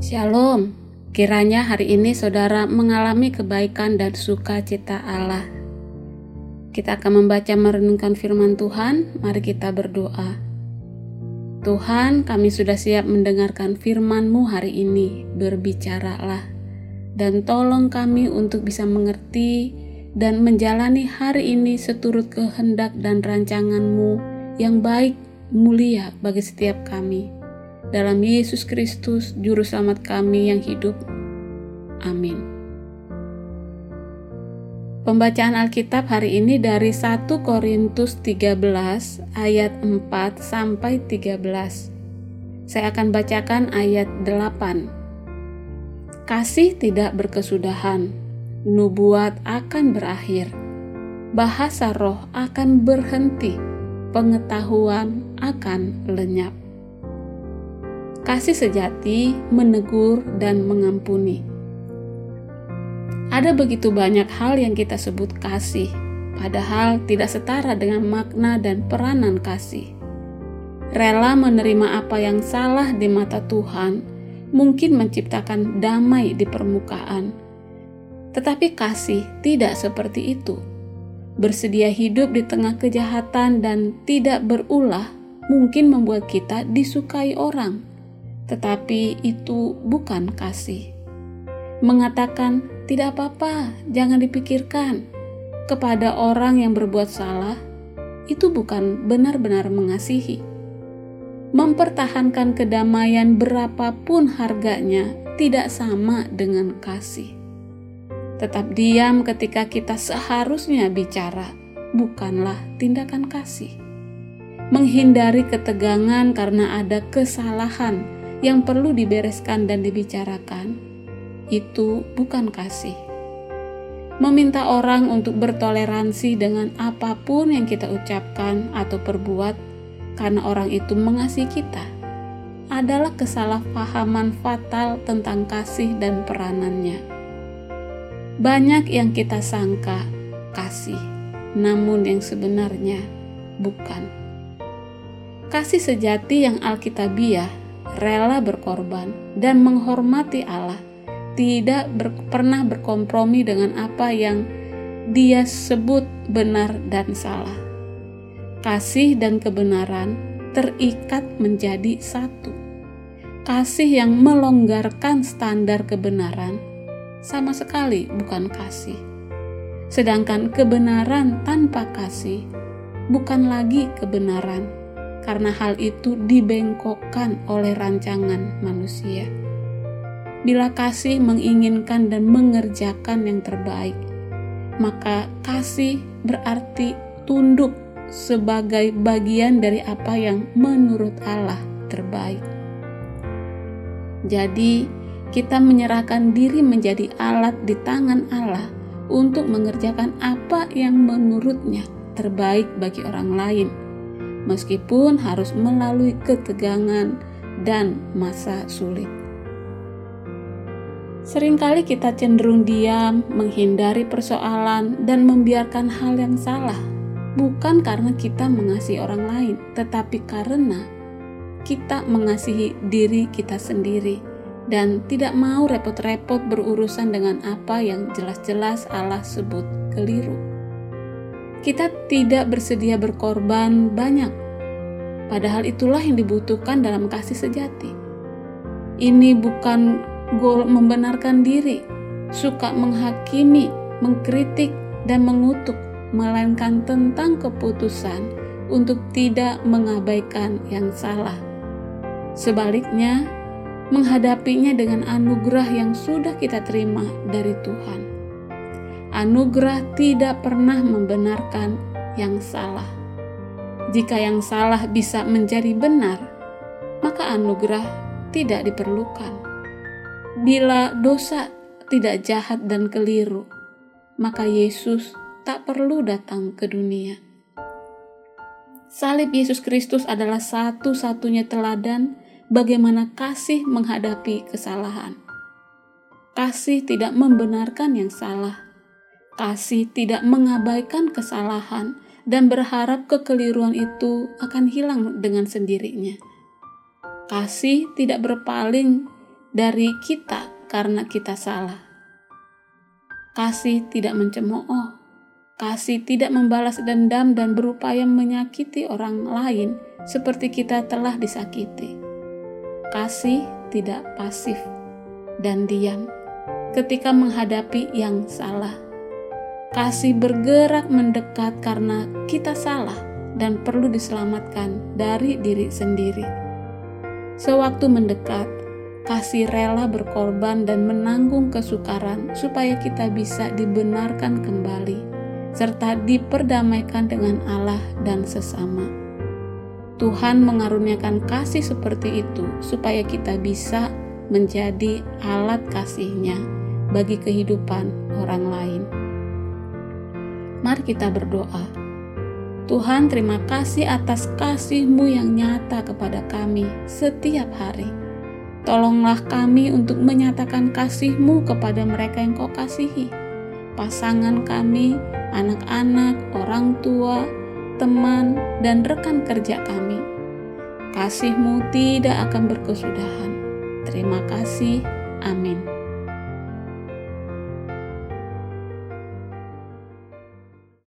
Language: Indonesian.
Shalom, kiranya hari ini saudara mengalami kebaikan dan sukacita Allah. Kita akan membaca merenungkan firman Tuhan, mari kita berdoa. Tuhan, kami sudah siap mendengarkan firman-Mu hari ini, berbicaralah. Dan tolong kami untuk bisa mengerti dan menjalani hari ini seturut kehendak dan rancangan-Mu yang baik, mulia bagi setiap kami. Dalam Yesus Kristus, Juru Selamat kami yang hidup. Amin. Pembacaan Alkitab hari ini dari 1 Korintus 13 ayat 4 sampai 13. Saya akan bacakan ayat 8. Kasih tidak berkesudahan, nubuat akan berakhir, bahasa roh akan berhenti, pengetahuan akan lenyap. Kasih sejati menegur dan mengampuni ada begitu banyak hal yang kita sebut kasih, padahal tidak setara dengan makna dan peranan kasih. Rela menerima apa yang salah di mata Tuhan mungkin menciptakan damai di permukaan, tetapi kasih tidak seperti itu. Bersedia hidup di tengah kejahatan dan tidak berulah mungkin membuat kita disukai orang, tetapi itu bukan kasih. Mengatakan tidak apa-apa, jangan dipikirkan. Kepada orang yang berbuat salah, itu bukan benar-benar mengasihi. Mempertahankan kedamaian berapapun harganya tidak sama dengan kasih. Tetap diam ketika kita seharusnya bicara, bukanlah tindakan kasih. Menghindari ketegangan karena ada kesalahan yang perlu dibereskan dan dibicarakan itu bukan kasih. Meminta orang untuk bertoleransi dengan apa pun yang kita ucapkan atau perbuat karena orang itu mengasihi kita adalah kesalahpahaman fatal tentang kasih dan peranannya. Banyak yang kita sangka kasih, namun yang sebenarnya bukan. Kasih sejati yang alkitabiah rela berkorban dan menghormati Allah tidak ber, pernah berkompromi dengan apa yang dia sebut benar dan salah. Kasih dan kebenaran terikat menjadi satu. Kasih yang melonggarkan standar kebenaran sama sekali bukan kasih. Sedangkan kebenaran tanpa kasih bukan lagi kebenaran, karena hal itu dibengkokkan oleh rancangan manusia bila kasih menginginkan dan mengerjakan yang terbaik, maka kasih berarti tunduk sebagai bagian dari apa yang menurut Allah terbaik. Jadi, kita menyerahkan diri menjadi alat di tangan Allah untuk mengerjakan apa yang menurutnya terbaik bagi orang lain, meskipun harus melalui ketegangan dan masa sulit. Seringkali kita cenderung diam, menghindari persoalan, dan membiarkan hal yang salah, bukan karena kita mengasihi orang lain, tetapi karena kita mengasihi diri kita sendiri dan tidak mau repot-repot berurusan dengan apa yang jelas-jelas Allah sebut keliru. Kita tidak bersedia berkorban banyak, padahal itulah yang dibutuhkan dalam kasih sejati. Ini bukan gol membenarkan diri, suka menghakimi, mengkritik, dan mengutuk, melainkan tentang keputusan untuk tidak mengabaikan yang salah. Sebaliknya, menghadapinya dengan anugerah yang sudah kita terima dari Tuhan. Anugerah tidak pernah membenarkan yang salah. Jika yang salah bisa menjadi benar, maka anugerah tidak diperlukan. Bila dosa tidak jahat dan keliru, maka Yesus tak perlu datang ke dunia. Salib Yesus Kristus adalah satu-satunya teladan bagaimana kasih menghadapi kesalahan. Kasih tidak membenarkan yang salah. Kasih tidak mengabaikan kesalahan dan berharap kekeliruan itu akan hilang dengan sendirinya. Kasih tidak berpaling dari kita karena kita salah. Kasih tidak mencemooh, kasih tidak membalas dendam dan berupaya menyakiti orang lain seperti kita telah disakiti. Kasih tidak pasif dan diam ketika menghadapi yang salah. Kasih bergerak mendekat karena kita salah dan perlu diselamatkan dari diri sendiri. Sewaktu mendekat, kasih rela berkorban dan menanggung kesukaran supaya kita bisa dibenarkan kembali serta diperdamaikan dengan Allah dan sesama. Tuhan mengaruniakan kasih seperti itu supaya kita bisa menjadi alat kasihnya bagi kehidupan orang lain. Mari kita berdoa. Tuhan terima kasih atas kasih-Mu yang nyata kepada kami setiap hari. Tolonglah kami untuk menyatakan kasih-Mu kepada mereka yang kau kasihi. Pasangan kami, anak-anak, orang tua, teman, dan rekan kerja kami. Kasihmu tidak akan berkesudahan. Terima kasih. Amin.